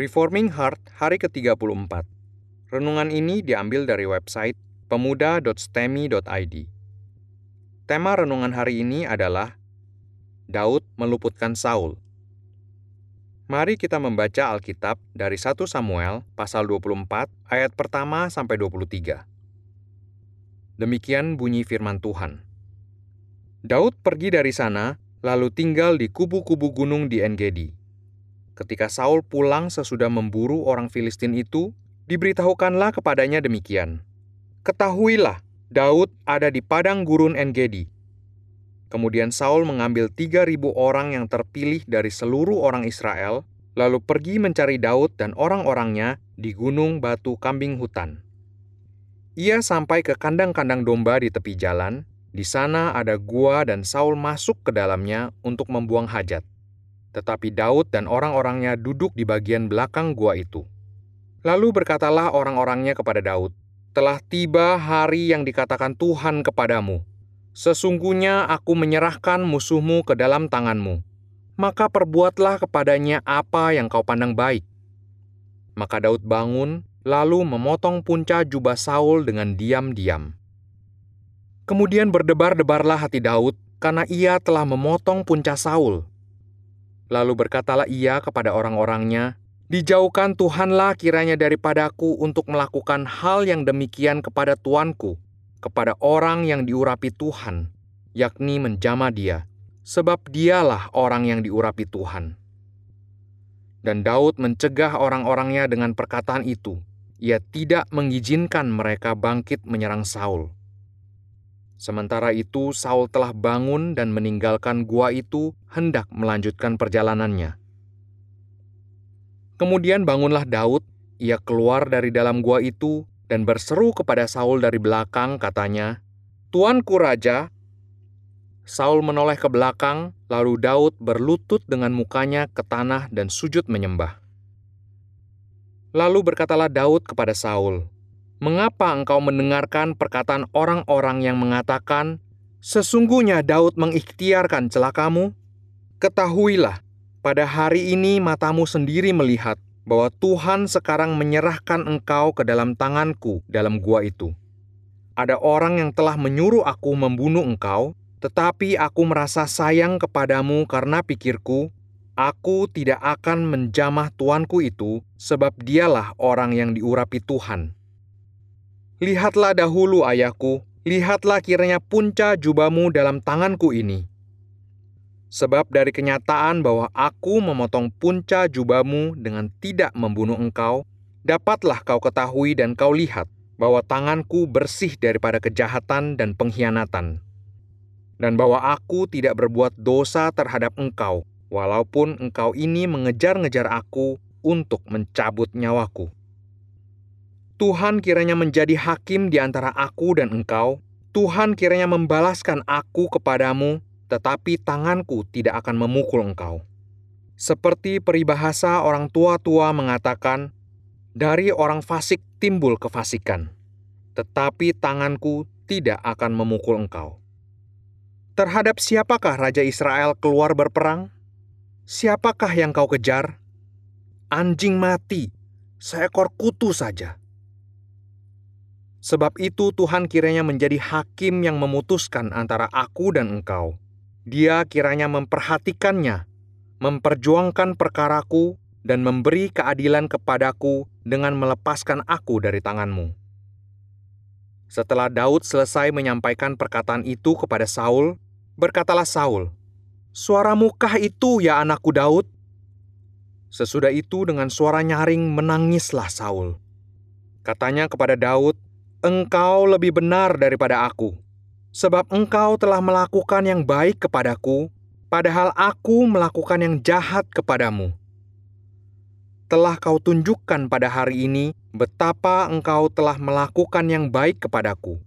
Reforming Heart hari ke-34. Renungan ini diambil dari website pemuda.stemi.id. Tema renungan hari ini adalah Daud meluputkan Saul. Mari kita membaca Alkitab dari 1 Samuel pasal 24 ayat pertama sampai 23. Demikian bunyi firman Tuhan. Daud pergi dari sana lalu tinggal di kubu-kubu gunung di Engedi. Ketika Saul pulang sesudah memburu orang Filistin itu, diberitahukanlah kepadanya demikian. Ketahuilah, Daud ada di padang gurun Engedi. Kemudian Saul mengambil 3.000 orang yang terpilih dari seluruh orang Israel, lalu pergi mencari Daud dan orang-orangnya di gunung batu kambing hutan. Ia sampai ke kandang-kandang domba di tepi jalan, di sana ada gua dan Saul masuk ke dalamnya untuk membuang hajat. Tetapi Daud dan orang-orangnya duduk di bagian belakang gua itu. Lalu berkatalah orang-orangnya kepada Daud, "Telah tiba hari yang dikatakan Tuhan kepadamu. Sesungguhnya aku menyerahkan musuhmu ke dalam tanganmu. Maka perbuatlah kepadanya apa yang kau pandang baik." Maka Daud bangun, lalu memotong punca jubah Saul dengan diam-diam. Kemudian berdebar-debarlah hati Daud karena ia telah memotong punca Saul. Lalu berkatalah ia kepada orang-orangnya, Dijauhkan Tuhanlah kiranya daripadaku untuk melakukan hal yang demikian kepada tuanku, kepada orang yang diurapi Tuhan, yakni menjama dia, sebab dialah orang yang diurapi Tuhan. Dan Daud mencegah orang-orangnya dengan perkataan itu. Ia tidak mengizinkan mereka bangkit menyerang Saul. Sementara itu, Saul telah bangun dan meninggalkan gua itu, hendak melanjutkan perjalanannya. Kemudian bangunlah Daud, ia keluar dari dalam gua itu dan berseru kepada Saul dari belakang, katanya, "Tuanku raja." Saul menoleh ke belakang, lalu Daud berlutut dengan mukanya ke tanah dan sujud menyembah. Lalu berkatalah Daud kepada Saul, mengapa engkau mendengarkan perkataan orang-orang yang mengatakan, Sesungguhnya Daud mengikhtiarkan celakamu? Ketahuilah, pada hari ini matamu sendiri melihat bahwa Tuhan sekarang menyerahkan engkau ke dalam tanganku dalam gua itu. Ada orang yang telah menyuruh aku membunuh engkau, tetapi aku merasa sayang kepadamu karena pikirku, aku tidak akan menjamah tuanku itu, sebab dialah orang yang diurapi Tuhan. Lihatlah dahulu, ayahku, lihatlah kiranya punca jubahmu dalam tanganku ini. Sebab dari kenyataan bahwa aku memotong punca jubahmu dengan tidak membunuh engkau, dapatlah kau ketahui dan kau lihat bahwa tanganku bersih daripada kejahatan dan pengkhianatan. Dan bahwa aku tidak berbuat dosa terhadap engkau, walaupun engkau ini mengejar-ngejar aku untuk mencabut nyawaku. Tuhan kiranya menjadi hakim di antara aku dan engkau. Tuhan kiranya membalaskan aku kepadamu, tetapi tanganku tidak akan memukul engkau. Seperti peribahasa orang tua-tua mengatakan, dari orang fasik timbul kefasikan, tetapi tanganku tidak akan memukul engkau. Terhadap siapakah Raja Israel keluar berperang? Siapakah yang kau kejar? Anjing mati, seekor kutu saja. Sebab itu Tuhan kiranya menjadi hakim yang memutuskan antara aku dan engkau. Dia kiranya memperhatikannya, memperjuangkan perkaraku, dan memberi keadilan kepadaku dengan melepaskan aku dari tanganmu. Setelah Daud selesai menyampaikan perkataan itu kepada Saul, berkatalah Saul, Suaramu kah itu ya anakku Daud? Sesudah itu dengan suara nyaring menangislah Saul. Katanya kepada Daud, engkau lebih benar daripada aku, sebab engkau telah melakukan yang baik kepadaku, padahal aku melakukan yang jahat kepadamu. Telah kau tunjukkan pada hari ini betapa engkau telah melakukan yang baik kepadaku.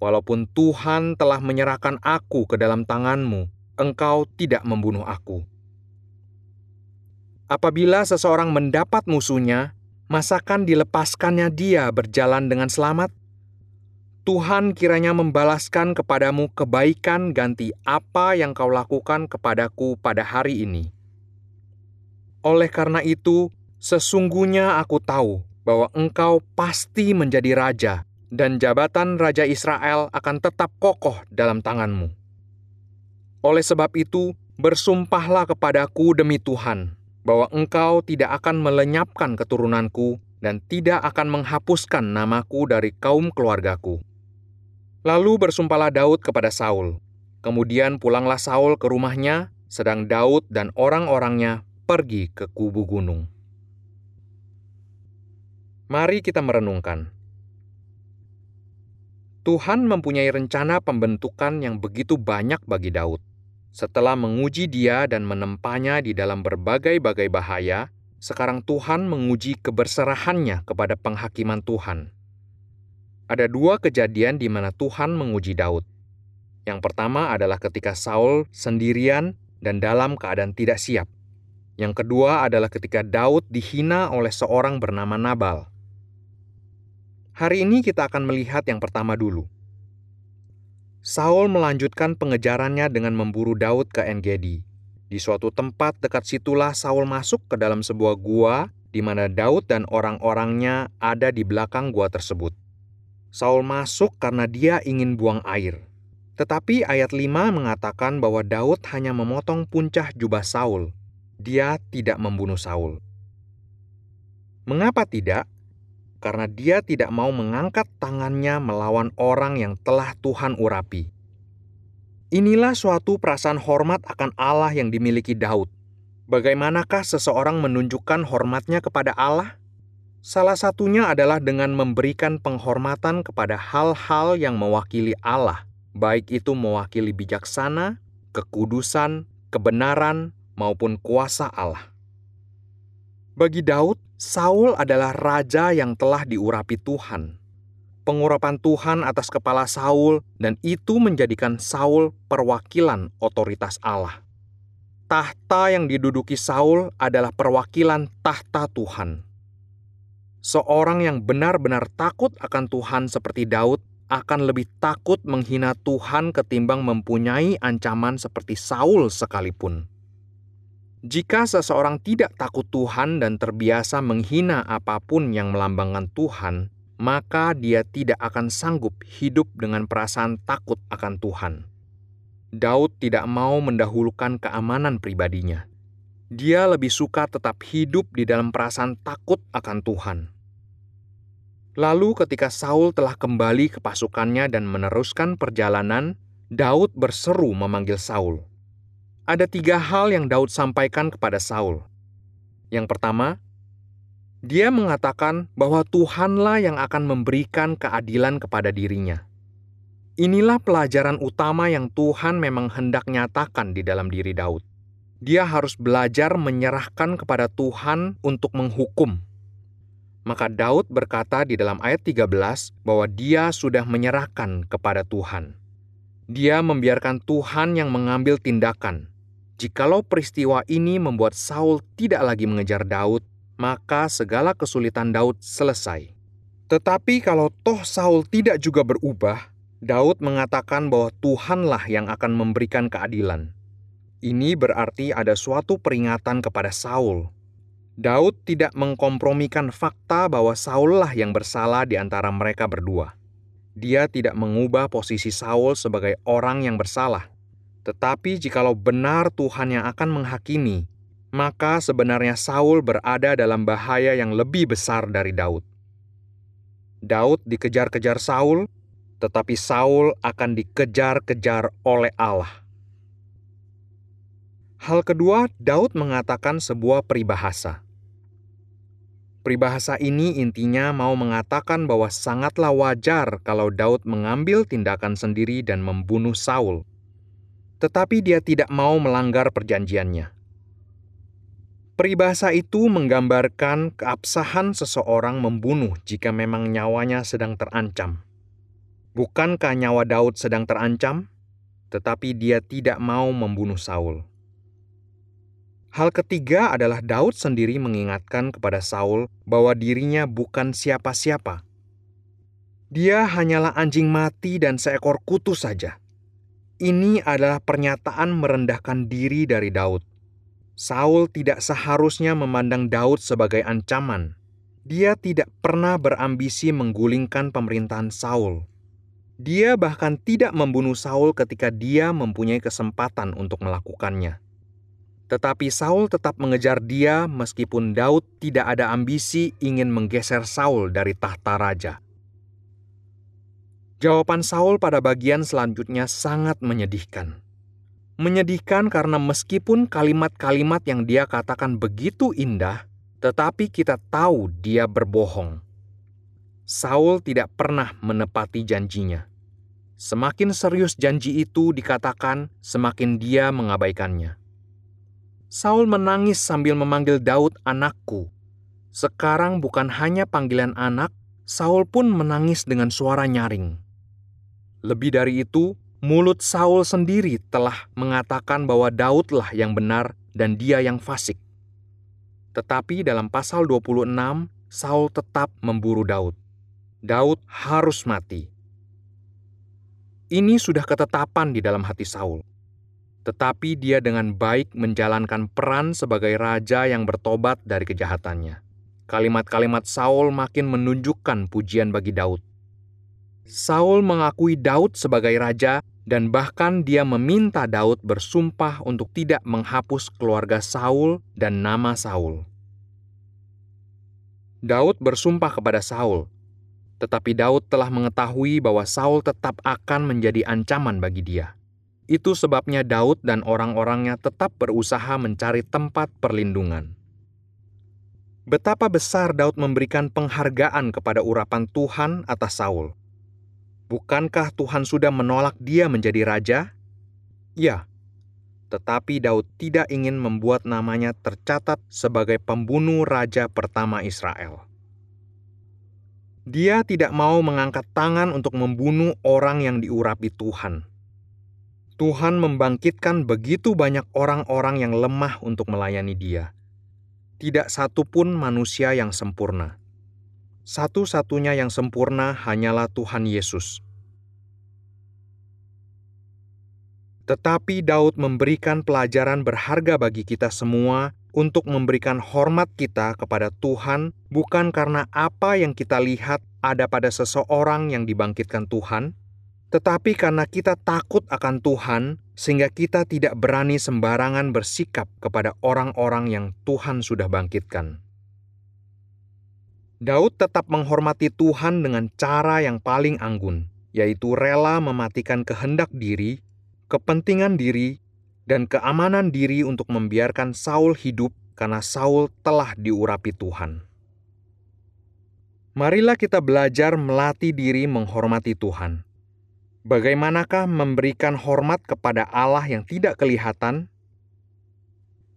Walaupun Tuhan telah menyerahkan aku ke dalam tanganmu, engkau tidak membunuh aku. Apabila seseorang mendapat musuhnya, masakan dilepaskannya dia berjalan dengan selamat? Tuhan kiranya membalaskan kepadamu kebaikan ganti apa yang kau lakukan kepadaku pada hari ini. Oleh karena itu, Sesungguhnya aku tahu bahwa engkau pasti menjadi raja, dan jabatan Raja Israel akan tetap kokoh dalam tanganmu. Oleh sebab itu, bersumpahlah kepadaku demi Tuhan, bahwa engkau tidak akan melenyapkan keturunanku dan tidak akan menghapuskan namaku dari kaum keluargaku. Lalu bersumpahlah Daud kepada Saul. Kemudian pulanglah Saul ke rumahnya, sedang Daud dan orang-orangnya pergi ke kubu gunung. Mari kita merenungkan. Tuhan mempunyai rencana pembentukan yang begitu banyak bagi Daud. Setelah menguji dia dan menempanya di dalam berbagai-bagai bahaya, sekarang Tuhan menguji keberserahannya kepada penghakiman Tuhan. Ada dua kejadian di mana Tuhan menguji Daud. Yang pertama adalah ketika Saul sendirian dan dalam keadaan tidak siap. Yang kedua adalah ketika Daud dihina oleh seorang bernama Nabal. Hari ini kita akan melihat yang pertama dulu. Saul melanjutkan pengejarannya dengan memburu Daud ke Engedi. Di suatu tempat dekat situlah Saul masuk ke dalam sebuah gua di mana Daud dan orang-orangnya ada di belakang gua tersebut. Saul masuk karena dia ingin buang air. Tetapi ayat 5 mengatakan bahwa Daud hanya memotong puncak jubah Saul. Dia tidak membunuh Saul. Mengapa tidak? karena dia tidak mau mengangkat tangannya melawan orang yang telah Tuhan urapi. Inilah suatu perasaan hormat akan Allah yang dimiliki Daud. Bagaimanakah seseorang menunjukkan hormatnya kepada Allah? Salah satunya adalah dengan memberikan penghormatan kepada hal-hal yang mewakili Allah, baik itu mewakili bijaksana, kekudusan, kebenaran, maupun kuasa Allah. Bagi Daud, Saul adalah raja yang telah diurapi Tuhan. Pengurapan Tuhan atas kepala Saul, dan itu menjadikan Saul perwakilan otoritas Allah. Tahta yang diduduki Saul adalah perwakilan tahta Tuhan. Seorang yang benar-benar takut akan Tuhan seperti Daud akan lebih takut menghina Tuhan ketimbang mempunyai ancaman seperti Saul sekalipun. Jika seseorang tidak takut Tuhan dan terbiasa menghina apa pun yang melambangkan Tuhan, maka dia tidak akan sanggup hidup dengan perasaan takut akan Tuhan. Daud tidak mau mendahulukan keamanan pribadinya. Dia lebih suka tetap hidup di dalam perasaan takut akan Tuhan. Lalu, ketika Saul telah kembali ke pasukannya dan meneruskan perjalanan, Daud berseru memanggil Saul ada tiga hal yang Daud sampaikan kepada Saul. Yang pertama, dia mengatakan bahwa Tuhanlah yang akan memberikan keadilan kepada dirinya. Inilah pelajaran utama yang Tuhan memang hendak nyatakan di dalam diri Daud. Dia harus belajar menyerahkan kepada Tuhan untuk menghukum. Maka Daud berkata di dalam ayat 13 bahwa dia sudah menyerahkan kepada Tuhan. Dia membiarkan Tuhan yang mengambil tindakan Jikalau peristiwa ini membuat Saul tidak lagi mengejar Daud, maka segala kesulitan Daud selesai. Tetapi kalau toh Saul tidak juga berubah, Daud mengatakan bahwa Tuhanlah yang akan memberikan keadilan. Ini berarti ada suatu peringatan kepada Saul. Daud tidak mengkompromikan fakta bahwa Saullah yang bersalah di antara mereka berdua. Dia tidak mengubah posisi Saul sebagai orang yang bersalah tetapi jikalau benar Tuhan yang akan menghakimi, maka sebenarnya Saul berada dalam bahaya yang lebih besar dari Daud. Daud dikejar-kejar Saul, tetapi Saul akan dikejar-kejar oleh Allah. Hal kedua, Daud mengatakan sebuah peribahasa. Peribahasa ini intinya mau mengatakan bahwa sangatlah wajar kalau Daud mengambil tindakan sendiri dan membunuh Saul tetapi dia tidak mau melanggar perjanjiannya. Peribahasa itu menggambarkan keabsahan seseorang membunuh jika memang nyawanya sedang terancam. Bukankah nyawa Daud sedang terancam? Tetapi dia tidak mau membunuh Saul. Hal ketiga adalah Daud sendiri mengingatkan kepada Saul bahwa dirinya bukan siapa-siapa. Dia hanyalah anjing mati dan seekor kutu saja. Ini adalah pernyataan merendahkan diri dari Daud. Saul tidak seharusnya memandang Daud sebagai ancaman. Dia tidak pernah berambisi menggulingkan pemerintahan Saul. Dia bahkan tidak membunuh Saul ketika dia mempunyai kesempatan untuk melakukannya. Tetapi Saul tetap mengejar dia meskipun Daud tidak ada ambisi ingin menggeser Saul dari tahta raja. Jawaban Saul pada bagian selanjutnya sangat menyedihkan. Menyedihkan karena meskipun kalimat-kalimat yang dia katakan begitu indah, tetapi kita tahu dia berbohong. Saul tidak pernah menepati janjinya. Semakin serius janji itu dikatakan, semakin dia mengabaikannya. Saul menangis sambil memanggil Daud anakku. Sekarang bukan hanya panggilan anak, Saul pun menangis dengan suara nyaring. Lebih dari itu, mulut Saul sendiri telah mengatakan bahwa Daudlah yang benar dan dia yang fasik. Tetapi dalam pasal 26, Saul tetap memburu Daud. Daud harus mati. Ini sudah ketetapan di dalam hati Saul. Tetapi dia dengan baik menjalankan peran sebagai raja yang bertobat dari kejahatannya. Kalimat-kalimat Saul makin menunjukkan pujian bagi Daud. Saul mengakui Daud sebagai raja dan bahkan dia meminta Daud bersumpah untuk tidak menghapus keluarga Saul dan nama Saul. Daud bersumpah kepada Saul, tetapi Daud telah mengetahui bahwa Saul tetap akan menjadi ancaman bagi dia. Itu sebabnya Daud dan orang-orangnya tetap berusaha mencari tempat perlindungan. Betapa besar Daud memberikan penghargaan kepada urapan Tuhan atas Saul Bukankah Tuhan sudah menolak dia menjadi raja? Ya, tetapi Daud tidak ingin membuat namanya tercatat sebagai pembunuh raja pertama Israel. Dia tidak mau mengangkat tangan untuk membunuh orang yang diurapi Tuhan. Tuhan membangkitkan begitu banyak orang-orang yang lemah untuk melayani Dia. Tidak satu pun manusia yang sempurna satu-satunya yang sempurna hanyalah Tuhan Yesus. Tetapi Daud memberikan pelajaran berharga bagi kita semua untuk memberikan hormat kita kepada Tuhan, bukan karena apa yang kita lihat ada pada seseorang yang dibangkitkan Tuhan, tetapi karena kita takut akan Tuhan, sehingga kita tidak berani sembarangan bersikap kepada orang-orang yang Tuhan sudah bangkitkan. Daud tetap menghormati Tuhan dengan cara yang paling anggun, yaitu rela mematikan kehendak diri, kepentingan diri, dan keamanan diri untuk membiarkan Saul hidup karena Saul telah diurapi Tuhan. Marilah kita belajar melatih diri menghormati Tuhan. Bagaimanakah memberikan hormat kepada Allah yang tidak kelihatan?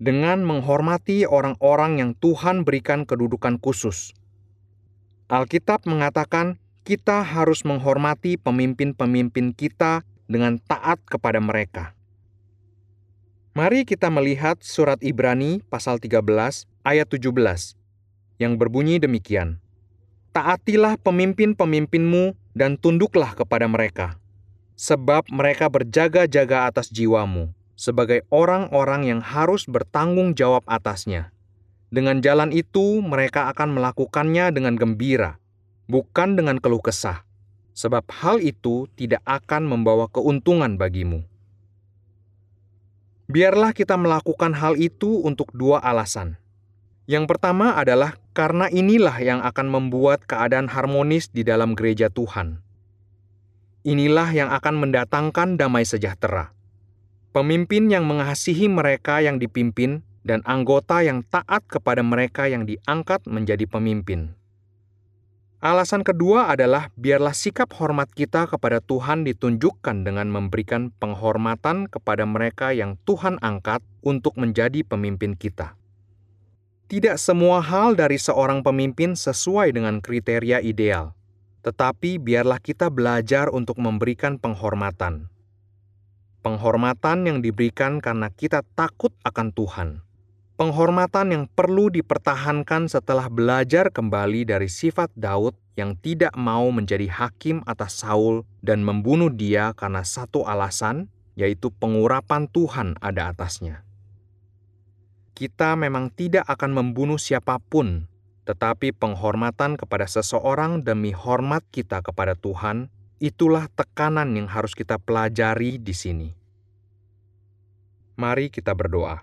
Dengan menghormati orang-orang yang Tuhan berikan kedudukan khusus, Alkitab mengatakan kita harus menghormati pemimpin-pemimpin kita dengan taat kepada mereka. Mari kita melihat surat Ibrani pasal 13 ayat 17 yang berbunyi demikian. Taatilah pemimpin-pemimpinmu dan tunduklah kepada mereka, sebab mereka berjaga-jaga atas jiwamu sebagai orang-orang yang harus bertanggung jawab atasnya. Dengan jalan itu, mereka akan melakukannya dengan gembira, bukan dengan keluh kesah, sebab hal itu tidak akan membawa keuntungan bagimu. Biarlah kita melakukan hal itu untuk dua alasan. Yang pertama adalah karena inilah yang akan membuat keadaan harmonis di dalam gereja Tuhan. Inilah yang akan mendatangkan damai sejahtera. Pemimpin yang mengasihi mereka yang dipimpin dan anggota yang taat kepada mereka yang diangkat menjadi pemimpin. Alasan kedua adalah biarlah sikap hormat kita kepada Tuhan ditunjukkan dengan memberikan penghormatan kepada mereka yang Tuhan angkat untuk menjadi pemimpin kita. Tidak semua hal dari seorang pemimpin sesuai dengan kriteria ideal, tetapi biarlah kita belajar untuk memberikan penghormatan. Penghormatan yang diberikan karena kita takut akan Tuhan penghormatan yang perlu dipertahankan setelah belajar kembali dari sifat Daud yang tidak mau menjadi hakim atas Saul dan membunuh dia karena satu alasan, yaitu pengurapan Tuhan ada atasnya. Kita memang tidak akan membunuh siapa pun, tetapi penghormatan kepada seseorang demi hormat kita kepada Tuhan, itulah tekanan yang harus kita pelajari di sini. Mari kita berdoa.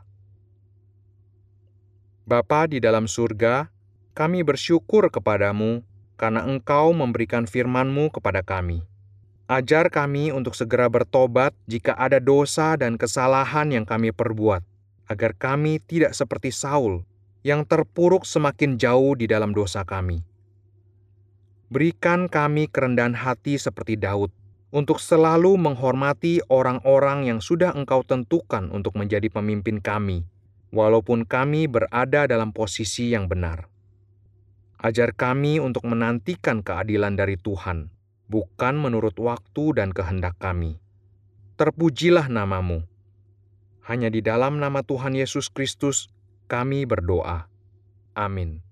Bapa di dalam surga, kami bersyukur kepadamu karena Engkau memberikan firman-Mu kepada kami. Ajar kami untuk segera bertobat jika ada dosa dan kesalahan yang kami perbuat, agar kami tidak seperti Saul yang terpuruk semakin jauh di dalam dosa kami. Berikan kami kerendahan hati seperti Daud, untuk selalu menghormati orang-orang yang sudah Engkau tentukan untuk menjadi pemimpin kami, walaupun kami berada dalam posisi yang benar. Ajar kami untuk menantikan keadilan dari Tuhan, bukan menurut waktu dan kehendak kami. Terpujilah namamu. Hanya di dalam nama Tuhan Yesus Kristus kami berdoa. Amin.